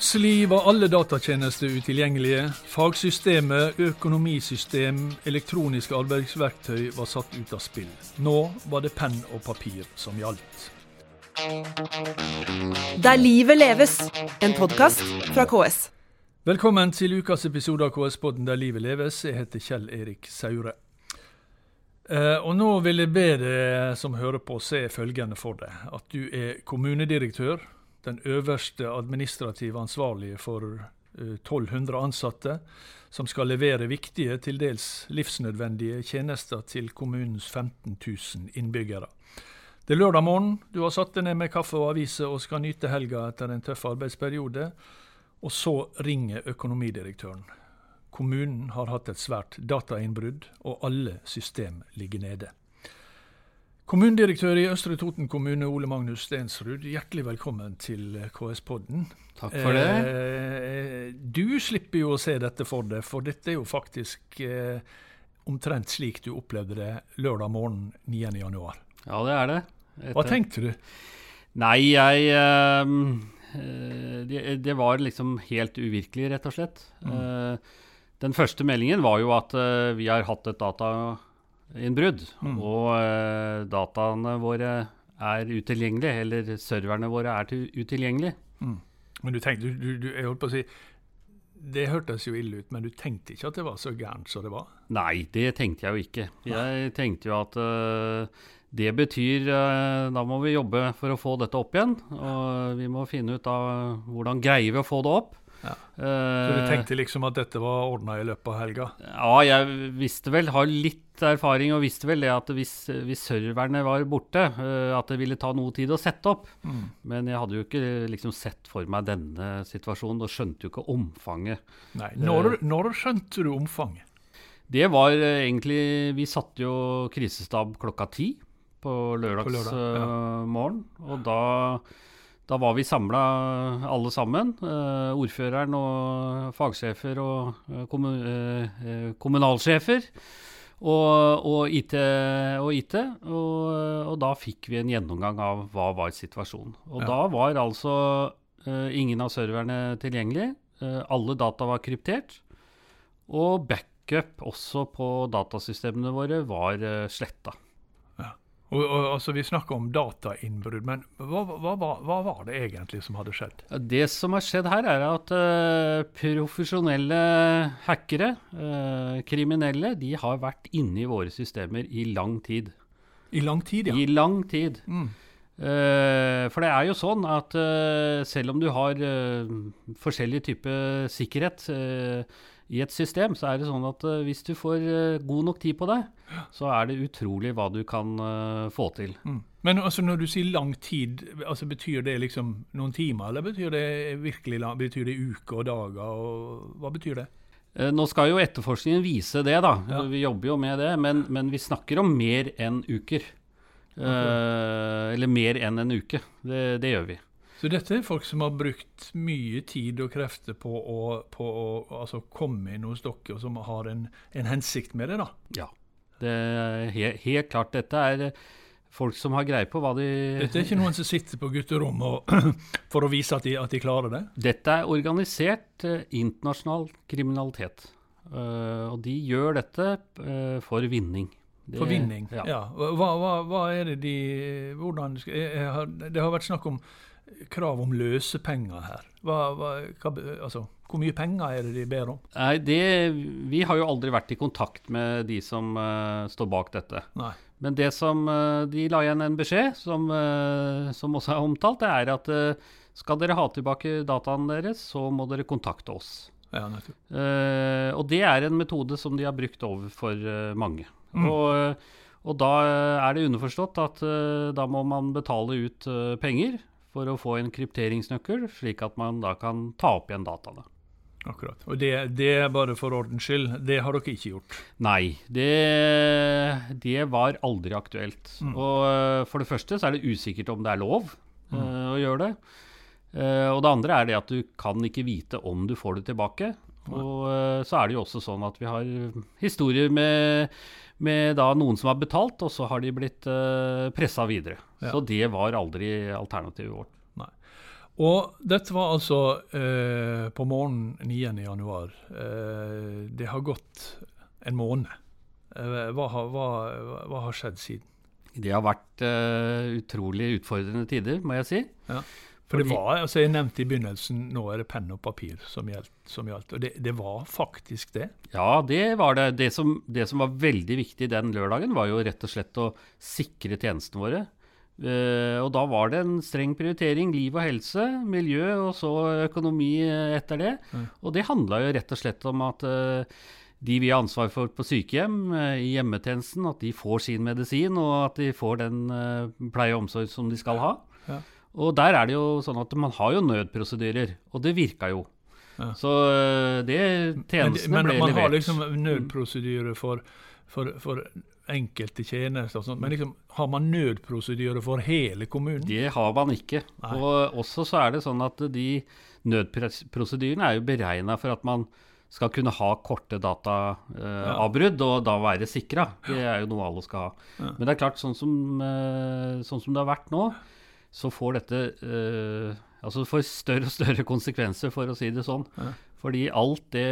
Plutselig var alle datatjenester utilgjengelige. Fagsystemet, økonomisystem, elektroniske arbeidsverktøy var satt ut av spill. Nå var det penn og papir som gjaldt. Der livet leves, en podkast fra KS. Velkommen til ukas episode av KS-podden Der livet leves. Jeg heter Kjell Erik Saure. Eh, og nå vil jeg be deg som hører på, se følgende for deg. At du er kommunedirektør, den øverste administrative ansvarlige for eh, 1200 ansatte, som skal levere viktige, til dels livsnødvendige tjenester til kommunens 15 000 innbyggere. Det er lørdag morgen, du har satt deg ned med kaffe og aviser og skal nyte helga etter en tøff arbeidsperiode. Og så ringer økonomidirektøren. Kommunen har hatt et svært datainnbrudd, og alle system ligger nede. Kommunedirektør i Østre Toten kommune, Ole Magnus Stensrud, hjertelig velkommen til KS-podden. Takk for det. Eh, du slipper jo å se dette for deg, for dette er jo faktisk eh, omtrent slik du opplevde det lørdag morgen 9.1. Ja, det er det. Hva tenkte du? Nei, jeg eh, det, det var liksom helt uvirkelig, rett og slett. Eh, den første meldingen var jo at eh, vi har hatt et datainnbrudd, Mm. og eh, dataene våre er utilgjengelige, eller serverne våre er utilgjengelige. utilgjengelige. Men du tenkte, du, du, du, jeg holdt på å si, det hørtes jo ille ut, men du tenkte ikke at det var så gærent som det var? Nei, det tenkte jeg jo ikke. Jeg tenkte jo at uh, det betyr uh, Da må vi jobbe for å få dette opp igjen. Og vi må finne ut av hvordan greier vi å få det opp. Ja. Eh, Så du tenkte liksom at dette var ordna i løpet av helga? Ja, jeg visste vel, har litt erfaring og visste vel det at hvis, hvis serverne var borte, eh, at det ville ta noe tid å sette opp. Mm. Men jeg hadde jo ikke liksom sett for meg denne situasjonen og skjønte jo ikke omfanget. Nei. Når, når skjønte du omfanget? Det var eh, egentlig Vi satte jo krisestab klokka ti på lørdagsmorgen, lørdag, ja. eh. Og da, da var vi samla alle sammen. eh, ordføreren og fagsjefer og kommun, eh, eh, kommunalsjefer. Og, og IT. Og, IT og, og da fikk vi en gjennomgang av hva var situasjonen. Og Ja. da var altså eh, ingen av serverne tilgjengelig. Eh, alle data var kryptert. Og backup også på datasystemene våre var uh, sletta. Og, og, altså, vi snakker om datainnbrudd, men hva, hva, hva, var det egentlig som hadde skjedd? Det som har skjedd her, er at uh, profesjonelle hackere, uh, kriminelle, de har vært inne i våre systemer i lang tid. I lang tid, ja. I lang tid. Mm. Uh, for det er jo sånn at selv om du har forskjellig type sikkerhet i et system, så er det sånn at uh, hvis du får uh, god nok tid på deg, så er det utrolig hva du kan uh, få til. Mm. Men altså, når du sier lang tid, altså, betyr det liksom noen timer, eller betyr det virkelig lang, betyr det uker og dager? Og, hva betyr det? Nå skal jo etterforskningen vise det, da. Ja. Vi jobber jo med det. Men, men vi snakker om mer enn uker. Eh, eller mer enn en uke. Det, det gjør vi. Så dette er folk som har brukt mye tid og krefter på å, på å altså, komme inn hos dere, og som har en, en hensikt med det, da? Ja. Det er helt, helt klart. Dette er folk som har greie på hva de Dette er ikke noen som sitter på gutterommet for å vise at de, at de klarer det? Dette er organisert eh, internasjonal kriminalitet. Eh, og de gjør dette eh, for vinning. Det- For vinning? Ja. Ja. Hva, hva, hva er det de hvordan Det har vært snakk om krav om løsepenger her. Hva, hva, hva, altså, hvor mye penger er det de ber om? Nei, det, vi har jo aldri vært i kontakt med de som uh, står bak dette. Nei. Men det som uh, de la igjen en beskjed, som, uh, som også er omtalt, det er at skal dere ha tilbake dataene deres, så må dere kontakte oss. Ja, og det er en metode som de har brukt overfor mange. Mm. Og, og da er det underforstått at uh, da må man betale ut uh, penger for å få en krypteringsnøkkel, slik at man da kan ta opp igjen dataene. Akkurat. Og det, det er bare for ordens skyld. Det har dere ikke gjort. Nei, det, det var aldri aktuelt. Mm. Og eh, for det første så er det usikkert om det er lov eh, å gjøre det. Uh, og det andre er det at du kan ikke vite om du får det tilbake. Og eh, så er det jo også sånn at vi har historier med, med da noen som har betalt, og så har de blitt uh, pressa videre. Ja. Så det var aldri alternativet vårt. Og dette var altså uh, på morgenen 9. januar. Eh, det har gått en måned. Uh, hva, har, hva, hva, har skjedd siden? Det har vært uh, utrolig utfordrende tider, må jeg si. Ja. For det var, altså Jeg nevnte i begynnelsen nå er det penn og papir som gjaldt. Som gjaldt og det, det, var faktisk det? Ja, det var det. Det som, det som, var veldig viktig den lørdagen, var jo rett og slett å sikre tjenestene våre. Uh, og da var det en streng prioritering. Liv og helse, miljø og så økonomi etter det. Mm. Og det handla jo rett og slett om at uh, de vi har ansvar for på sykehjem, i hjemmetjenesten, at de får sin medisin, og at de får den pleie og omsorg som de skal ha. Ja. Og der er det jo sånn at man har jo nødprosedyrer, og det virka jo. Ja. Så det tjenestene ble levert. Men man har liksom nødprosedyrer for, for, for enkelte tjenester og sånt. Men liksom, har man nødprosedyrer for hele kommunen? Det har man ikke. Nei. Og også så er det sånn at de nødprosedyrene er jo beregna for at man skal kunne ha korte dataavbrudd eh, ja. og da være sikra. Det er jo noe alle skal ha. Ja. Men det er klart, sånn som, eh, sånn som, det har vært nå, så får dette uh, altså får større og større konsekvenser, for å si det sånn. Ja. Fordi alt det,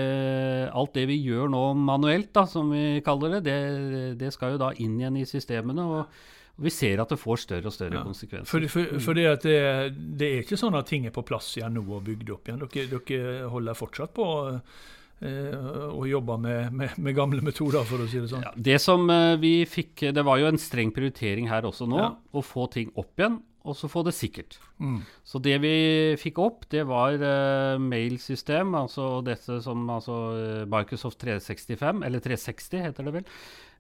alt det, vi gjør nå manuelt, da, som vi kaller det, det, det skal jo da inn igjen i systemene. og, vi ser at det får større og større ja. konsekvenser. For, for, for det, det, det, er ikke sånn at ting er på plass igjen nå og bygd opp igjen. Dere, dere holder fortsatt på eh, og jobber med, med, med, gamle metoder, for å si det sånn. Ja, det som eh, vi fikk, det var jo en streng prioritering her også nå, ja. å få ting opp igjen og så få det sikkert. Mm. Så det vi fikk opp, det var uh, mailsystem, altså dette som altså, eh, Microsoft 365, eller 360 heter det vel,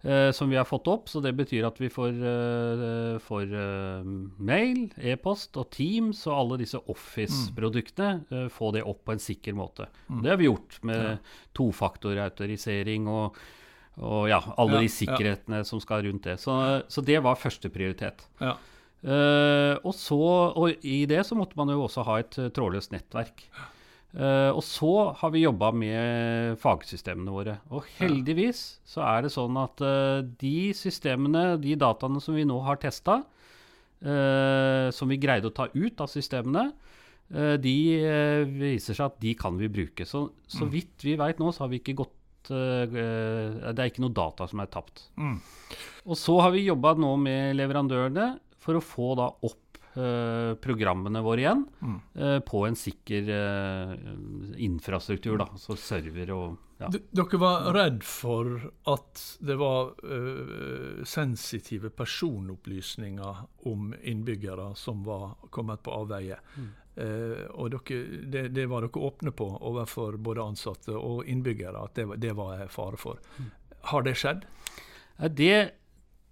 uh, som vi har fått opp. Så det betyr at vi får, uh, får mail, e-post og Teams og alle disse Office-produktene. Få det opp på en sikker måte. Mm. Det har vi gjort med ja. tofaktorautorisering og og ja, alle ja, de sikkerhetene ja. som skal rundt det. Så, så det var førsteprioritet. Ja. Uh, og, så, og i det så måtte man jo også ha et uh, trådløst nettverk. Uh, og så har vi jobba med fagsystemene våre. Og heldigvis så er det sånn at de systemene, de dataene som vi nå har testa, som vi greide å ta ut av systemene, de viser seg at de kan vi bruke. Så, så mm. vidt vi veit nå, så har vi ikke gått det er ikke noe data som er tapt. Mm. Og så har vi jobba nå med leverandørene for å få da opp eh, programmene våre igjen mm. eh, på en sikker eh, infrastruktur, da, så server og ja. Dere var redd for at det var uh, sensitive personopplysninger om innbyggere som var kommet på avveie. Mm. Uh, og dere, det, det, var dere åpne på overfor både ansatte og innbyggere, at det, det var fare for. Mm. Har det skjedd? Det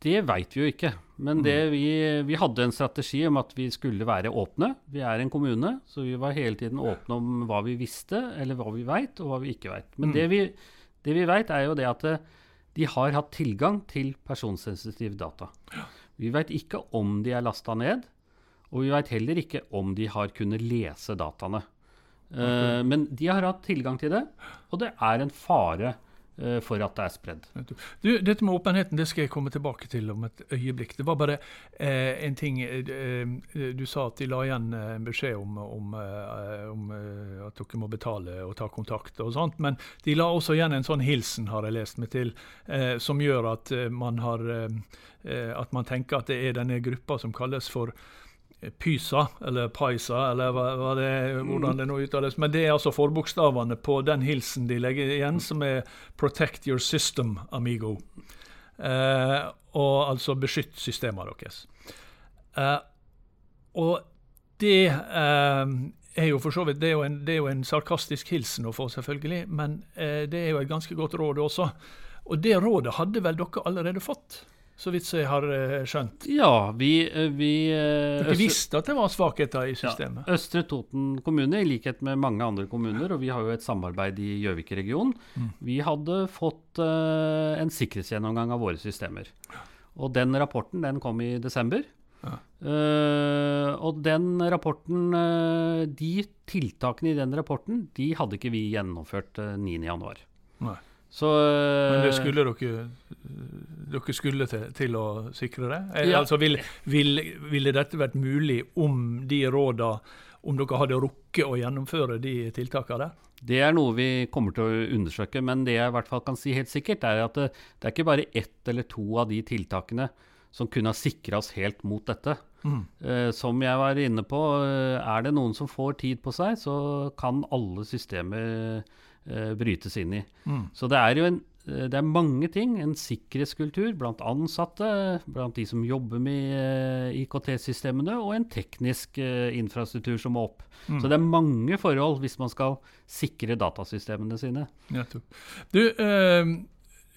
det veit vi jo ikke. Men mm. vi, vi, hadde en strategi om at vi skulle være åpne. Vi er en kommune, så vi var hele tiden åpne om hva vi visste, eller hva vi veit, og hva vi ikke veit. Men mm. det vi, det vi veit, er jo det at eh, de har hatt tilgang til personsensitive data. Vi veit ikke om de er lasta ned, og vi veit heller ikke om de har kunnet lese dataene. Okay. Uh, men de har hatt tilgang til det, og det er en fare Eh, for at det er spredd. Du, dette med åpenheten det skal jeg komme tilbake til om et øyeblikk. Det var bare eh, en ting eh, eh Du sa at de la igjen en beskjed om, om, eh, om eh, at dere må betale og ta kontakt og sånt. Men de la også igjen en sånn hilsen, har jeg lest meg til, som gjør at man, har, at man tenker at det er denne gruppa som kalles for Pysa, eller Paisa, eller hva, hva det, hvordan det nå uttales. Men det er altså forbokstavene på den hilsen de legger igjen, som er 'Protect your system, amigo'. Eh, og altså 'beskytt systemet deres'. Eh, og det eh, er jo for så vidt det er jo, en, det er jo en sarkastisk hilsen å få, selvfølgelig, men eh, det er jo et ganske godt råd også. Og det rådet hadde vel dere allerede fått? Så vidt jeg har eh, skjønt. Ja, vi, eh, vi Dere østre, visste at det var svakheter i systemet? Ja, Østre Toten kommune, i likhet med mange andre kommuner, og vi har jo et samarbeid i Gjøvik-regionen, mm. vi hadde fått uh, en sikkerhetsgjennomgang av våre systemer. Og den rapporten den kom i desember. Ja. Uh, og den rapporten, uh, de tiltakene i den rapporten, de hadde ikke vi gjennomført uh, 9.1. Nei. Så, Men det skulle dere, dere skulle til, til, å sikre det? Eh, ja. Altså, Ville vil, ville dette vært mulig om de rådene om dere hadde rukket å gjennomføre de tiltakene der? Det er noe vi kommer til å undersøke, men det jeg i hvert fall kan si helt sikkert, er at det, det er ikke bare ett eller to av de tiltakene som kunne ha sikra oss helt mot dette. Mm. Eh, som jeg var inne på, eh, er det noen som får tid på seg, så kan alle systemer eh, brytes inn i. Mm. Så det er jo en Eh, det er mange ting. En sikkerhetskultur blant ansatte, blant de som jobber med eh, IKT-systemene, og en teknisk infrastruktur som må opp. Mm. Så det er mange forhold hvis man skal sikre datasystemene sine. Ja, du, øh,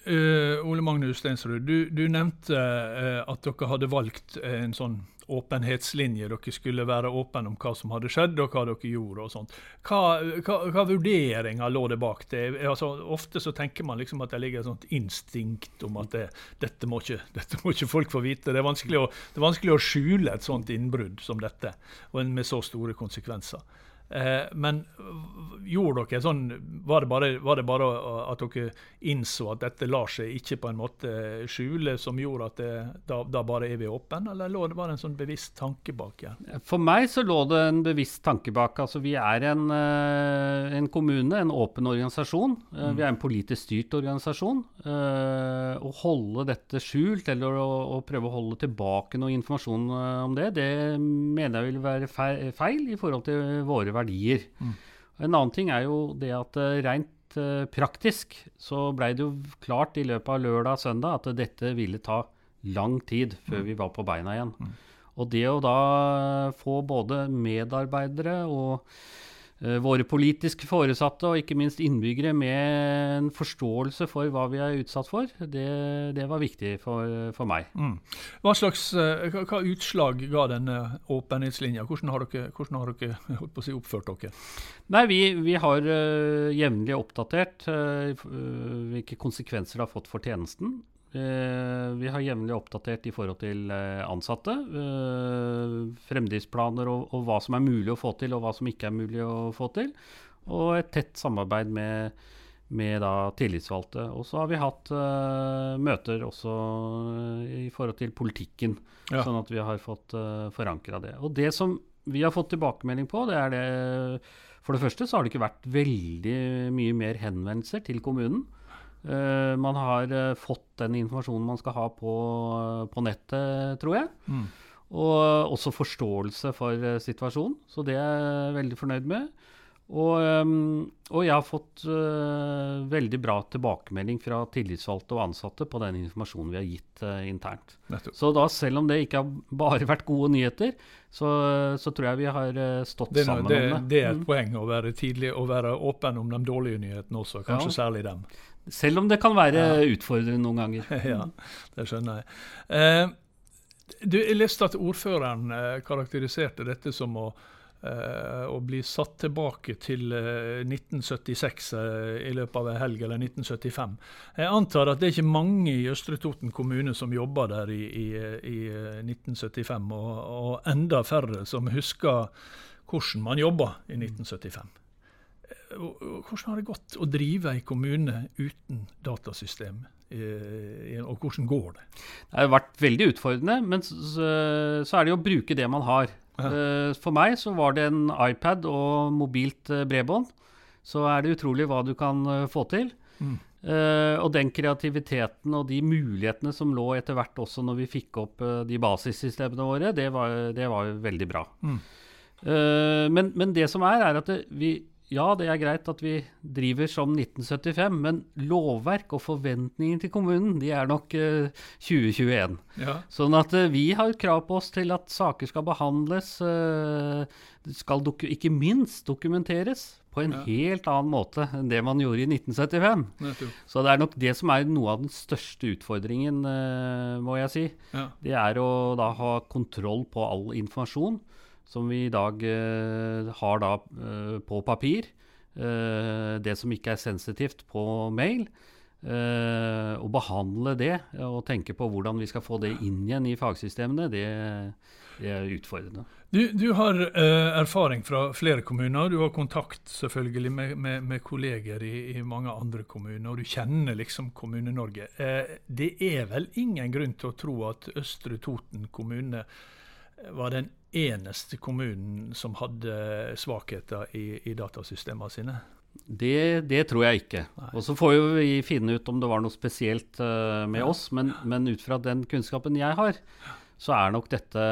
øh, Ole Magnus Stensrud, du, du nevnte at dere hadde valgt en sånn åpenhetslinje. Dere skulle være åpne om hva som hadde skjedd, og hva dere gjorde. og sånt. Hva, hva, hva vurderinger lå det bak det? Altså, ofte så tenker man liksom at det ligger et sånt instinkt om at det, dette, må ikke, dette, må ikke, folk få vite. Det er, å, det er vanskelig å skjule et sånt innbrudd som dette, med så store konsekvenser. Eh, men gjorde dere sånn var det, bare, var det, bare, at dere innså at dette lar seg ikke på en måte skjule, som gjorde at det, da, da, bare er vi åpne, eller lå det bare en sånn bevisst tanke bak? Ja? For meg så lå det en bevisst tanke bak. Altså, vi er en, eh, en kommune, en åpen organisasjon. Eh, mm. Vi er en politisk styrt organisasjon. Å holde dette skjult, eller å, å prøve å holde tilbake noe informasjon om det, det mener jeg vil være feil i forhold til våre verdier verdier. Mm. En annen ting er jo det at uh, rent uh, praktisk så blei det jo klart i løpet av lørdag og søndag at dette ville ta lang tid før mm. vi var på beina igjen. Mm. Og det å da få både medarbeidere og Eh, våre politiske foresatte og ikke minst innbyggere med en forståelse for hva vi er utsatt for, det, det var viktig for, for meg. Mm. Hva slags eh, hva, hva, utslag ga denne åpenhetslinja? Hvordan har dere, hvordan har dere si, oppført dere? Nei, Vi, vi har uh, jevnlig oppdatert uh, hvilke konsekvenser det har fått for tjenesten. Eh, vi har jevnlig oppdatert i forhold til eh, ansatte. Eh, fremdriftsplaner og, og, hva som er mulig å få til, og hva som ikke er mulig å få til. Og et tett samarbeid med, med da, tillitsvalgte. Og så har vi hatt uh, møter også i forhold til politikken, ja. sånn at vi har fått uh, forankra det. Og det som vi har fått tilbakemelding på, det er det For det første så har det ikke vært veldig mye mer henvendelser til kommunen. Uh, man har uh, fått den informasjonen man skal ha på, uh, på nettet, tror jeg. Mm. Og også forståelse for situasjonen, så det er jeg veldig fornøyd med. Og, um, og jeg har fått veldig bra tilbakemelding fra tillitsvalgte og ansatte på den informasjonen vi har gitt internt. Nettopp. Så da, selv om det ikke har bare vært gode nyheter, så, så tror jeg vi har stått det, sammen det, om det. Det er et mm. poeng å være tidlig og være åpen om de dårlige nyhetene også, kanskje ja. særlig dem. Selv om det kan være ja. utfordrende noen ganger. ja, det skjønner jeg. Eh, du, jeg leste at ordføreren eh, karakteriserte dette som å, eh, å bli satt tilbake til 1976 eh, eh, i løpet av en helg, eller 1975. Jeg antar at det er ikke mange i Østre Toten kommune som jobber der i, i, i 1975, og, og enda færre som husker hvordan man jobba i 1975 hvordan har det gått å drive en kommune uten datasystem? Og hvordan går det? Det har vært veldig utfordrende, men så, er det jo å bruke det man har. Eh, for meg så var det en iPad og mobilt eh, bredbånd. Så er det utrolig hva du kan eh, få til. Mm. Og den kreativiteten og de mulighetene som lå etter hvert også når vi fikk opp de basissystemene våre, det var, det var veldig bra. Mm. Men, men, det som er, er at det, vi, ja, det er greit at vi driver som 1975, men lovverk og forventninger til kommunen de er nok uh, eh, 2021. Ja. Sånn at uh, vi har krav på oss til at saker skal behandles, uh, skal ikke minst dokumenteres på en ja. helt annen måte enn det man gjorde i 1975. Nettopp. Så det er nok det som er noe av den største utfordringen, må jeg si. Ja. Det er å da ha kontroll på all informasjon som vi i dag uh, har da uh, på papir. Uh, det som ikke er sensitivt på mail. å behandle det og tenke på hvordan vi skal få det inn igjen i fagsystemene, det, det er utfordrende. Du, du har erfaring fra flere kommuner. Du har kontakt selvfølgelig med, med, med kolleger i, i, mange andre kommuner, og du kjenner liksom Kommune-Norge. det er vel ingen grunn til å tro at Østre Toten kommune var den eneste kommunen som hadde svakheter i, i datasystemene sine? Det, det, tror jeg ikke. Og Så får vi finne ut om det var noe spesielt uh, med ja. oss. Men, men, ut fra den kunnskapen jeg har, så er nok dette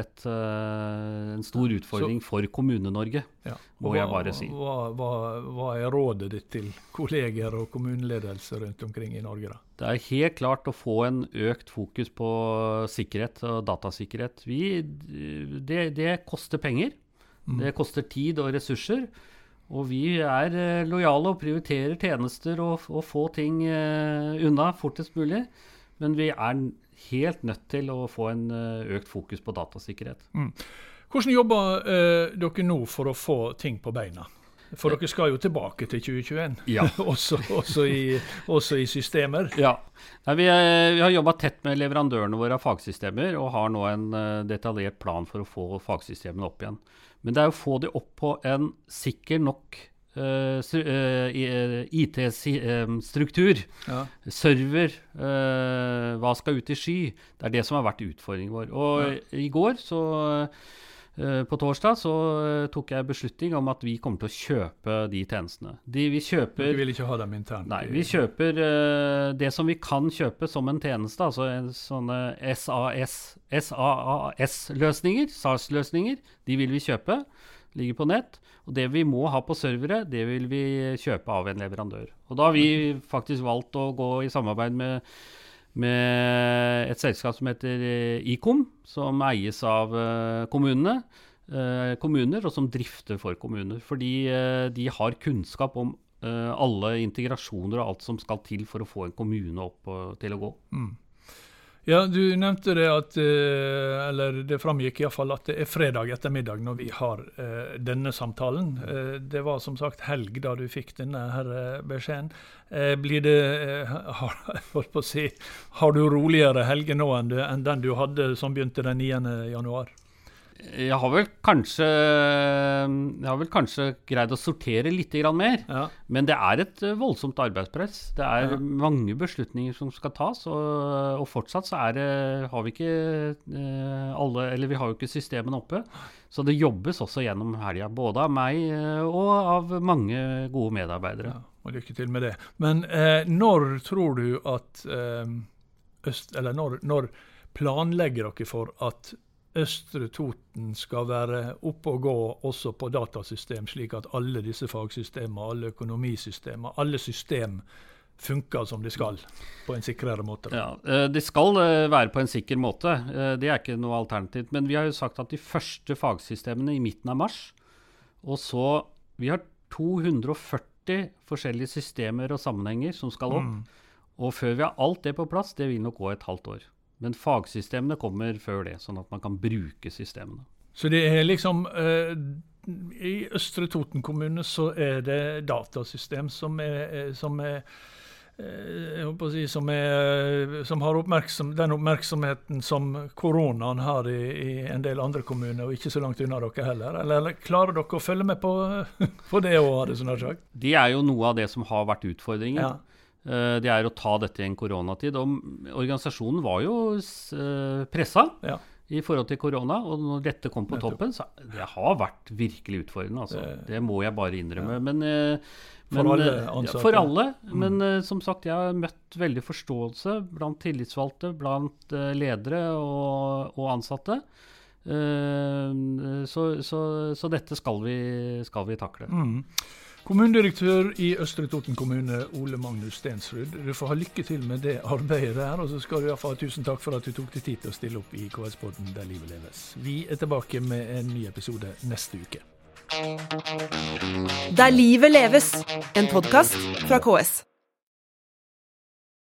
et, uh, en stor utfordring så, for Kommune-Norge, ja. må hva, jeg bare si. Hva, hva, hva, er rådet ditt til kolleger og kommuneledelse rundt omkring i Norge? da? Det er helt klart å få en økt fokus på sikkerhet og datasikkerhet. Vi, det, det koster penger. Mm. Det koster tid og ressurser. Og vi er eh, lojale og prioriterer tjenester og, og få ting uh, unna fortest mulig. Men vi er helt nødt til å få en uh, økt fokus på datasikkerhet. Mm. Hvordan jobber eh, dere nå for å få ting på beina? For dere skal jo tilbake til 2021, ja. også, også, i, også, i, systemer. Ja. Nei, vi, er, vi, har jobba tett med leverandørene våre av fagsystemer, og har nå en detaljert plan for å få fagsystemene opp igjen. Men det er å få de opp på en sikker nok uh, uh, IT-struktur. Ja. Server. Uh, hva skal ut i sky? Det er det som har vært utfordringen vår. Og ja. i går så på torsdag så tok jeg beslutning om at vi kommer til å kjøpe de tjenestene. De, vi kjøper Du vil ikke ha dem internt? Nei, vi kjøper det som vi kan kjøpe som en tjeneste. Altså en, sånne SAS, SAS-løsninger, SAS-løsninger. De vil vi kjøpe. Ligger på nett. Og det vi må ha på servere, det vil vi kjøpe av en leverandør. Og da har vi faktisk valgt å gå i samarbeid med, med et selskap som heter Icom, som eies av uh, kommunene. Uh, kommuner, og som drifter for kommuner. Fordi de har kunnskap om alle integrasjoner og alt som skal til for å få en kommune opp til å gå. Mm. Ja, Du nevnte det at eh, Eller det framgikk iallfall at det er fredag ettermiddag når vi har eh, denne samtalen. Eh, det var som sagt helg da du fikk denne her beskjeden. Blir det har, på å si, har du roligere helger nå enn, den du hadde som begynte den 9. januar? Jeg har vel kanskje Jeg har vel kanskje greid å sortere litt mer. Ja. Men det er et eh, voldsomt arbeidspress. Det er ja. mange beslutninger som skal tas. Og, og fortsatt så er det, har vi ikke eh, alle Eller vi har jo ikke systemene oppe. Så det jobbes også gjennom helga. Både av meg eh, og av mange gode medarbeidere. Ja, og lykke til med det. Men eh, når tror du at eh, øst, Eller når, når planlegger dere for at Østre Toten skal være oppe og gå også på datasystem, slik at alle disse fagsystemene, alle økonomisystemene, alle system funker som de skal, på en sikrere måte? Ja, eh, De skal eh, være på en sikker måte, eh, det er ikke noe alternativt. Men vi har jo sagt at de første fagsystemene i midten av mars, og så Vi har 240 forskjellige systemer og sammenhenger som skal opp. Mm. Og før vi har alt det på plass, det vil nok gå et halvt år. Men fagsystemene kommer før det, sånn at man kan bruke systemene. Så det er liksom eh, I Østre Toten kommune så er det datasystem som er, som er eh, jeg håper å si, som, er, som har oppmerksom, den oppmerksomheten som koronaen har i, i, en del andre kommuner, og ikke så langt unna dere heller? Eller, eller klarer dere å følge med på, på det òg, det sånn sagt? Det er jo noe av det som har vært utfordringen. Ja. Eh, det er å ta dette i en koronatid. Og organisasjonen var jo eh, pressa ja. i forhold til korona. Og når dette kom på toppen, så det har vært virkelig utfordrende. Altså. Det må jeg bare innrømme. Ja. Men, eh, men, for alle ansatte? For alle. Mm. Men som sagt, jeg har møtt veldig forståelse blant tillitsvalgte, blant ledere og, og ansatte. Så, så, så, dette skal vi, skal vi takle. Mm. Kommunedirektør i Østre Toten kommune, Ole Magnus Stensrud. Du får ha lykke til med det arbeidet der. Og så skal du iallfall ha tusen takk for at du tok deg tid til å stille opp i KS-podden Der livet leves. Vi er tilbake med en ny episode neste uke. Der livet leves, en podkast fra KS.